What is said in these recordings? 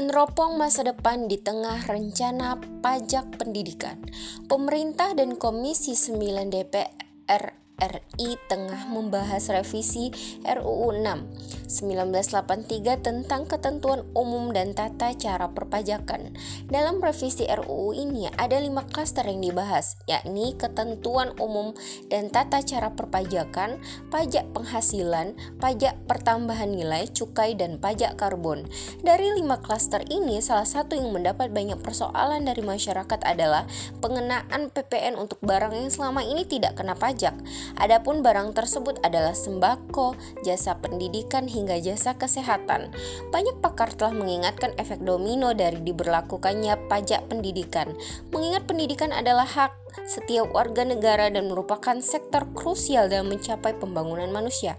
Meneropong masa depan di tengah rencana pajak pendidikan, pemerintah dan Komisi 9 DPR RI tengah membahas revisi RUU 6 1983 tentang ketentuan umum dan tata cara perpajakan. Dalam revisi RUU ini ada lima klaster yang dibahas, yakni ketentuan umum dan tata cara perpajakan, pajak penghasilan, pajak pertambahan nilai, cukai, dan pajak karbon. Dari lima klaster ini, salah satu yang mendapat banyak persoalan dari masyarakat adalah pengenaan PPN untuk barang yang selama ini tidak kena pajak. Adapun barang tersebut adalah sembako, jasa pendidikan hingga jasa kesehatan. Banyak pakar telah mengingatkan efek domino dari diberlakukannya pajak pendidikan. Mengingat pendidikan adalah hak setiap warga negara dan merupakan sektor krusial dalam mencapai pembangunan manusia.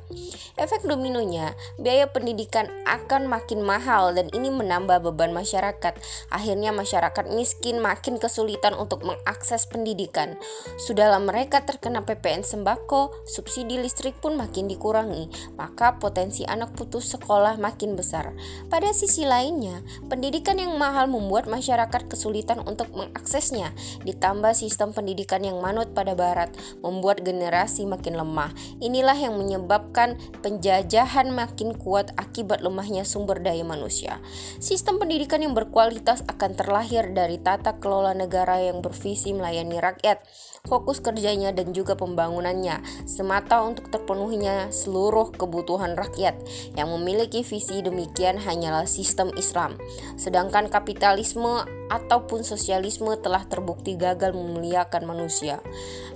Efek dominonya, biaya pendidikan akan makin mahal dan ini menambah beban masyarakat. Akhirnya masyarakat miskin makin kesulitan untuk mengakses pendidikan. Sudahlah mereka terkena PPN sembako, subsidi listrik pun makin dikurangi, maka potensi anak putus sekolah makin besar. Pada sisi lainnya, pendidikan yang mahal membuat masyarakat kesulitan untuk mengaksesnya, ditambah sistem pendidikan yang manut pada barat membuat generasi makin lemah. Inilah yang menyebabkan penjajahan makin kuat akibat lemahnya sumber daya manusia. Sistem pendidikan yang berkualitas akan terlahir dari tata kelola negara yang bervisi melayani rakyat, fokus kerjanya dan juga pembangunannya semata untuk terpenuhinya seluruh kebutuhan rakyat. Yang memiliki visi demikian hanyalah sistem Islam. Sedangkan kapitalisme ataupun sosialisme telah terbukti gagal memuliakan manusia.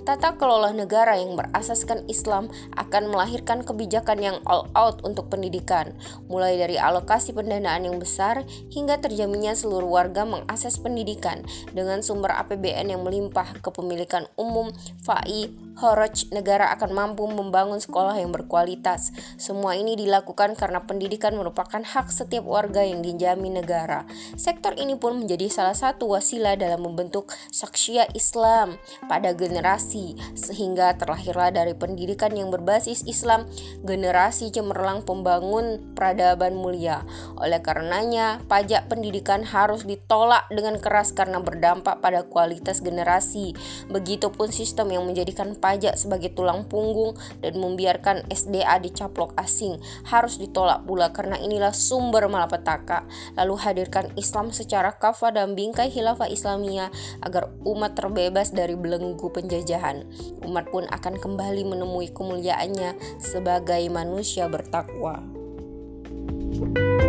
Tata kelola negara yang berasaskan Islam akan melahirkan kebijakan yang all out untuk pendidikan, mulai dari alokasi pendanaan yang besar hingga terjaminnya seluruh warga mengakses pendidikan dengan sumber APBN yang melimpah kepemilikan umum, FAI, Horoj negara akan mampu membangun sekolah yang berkualitas. Semua ini dilakukan karena pendidikan merupakan hak setiap warga yang dijamin negara. Sektor ini pun menjadi salah satu wasilah dalam membentuk saksia Islam pada generasi, sehingga terlahirlah dari pendidikan yang berbasis Islam generasi cemerlang pembangun peradaban mulia. Oleh karenanya, pajak pendidikan harus ditolak dengan keras karena berdampak pada kualitas generasi. Begitupun sistem yang menjadikan pajak sebagai tulang punggung dan membiarkan SDA dicaplok asing harus ditolak pula karena inilah sumber malapetaka. Lalu hadirkan Islam secara kafah dan bingkai khilafah Islamiyah agar umat terbebas dari belenggu penjajahan. Umat pun akan kembali menemui kemuliaannya sebagai manusia bertakwa. thank you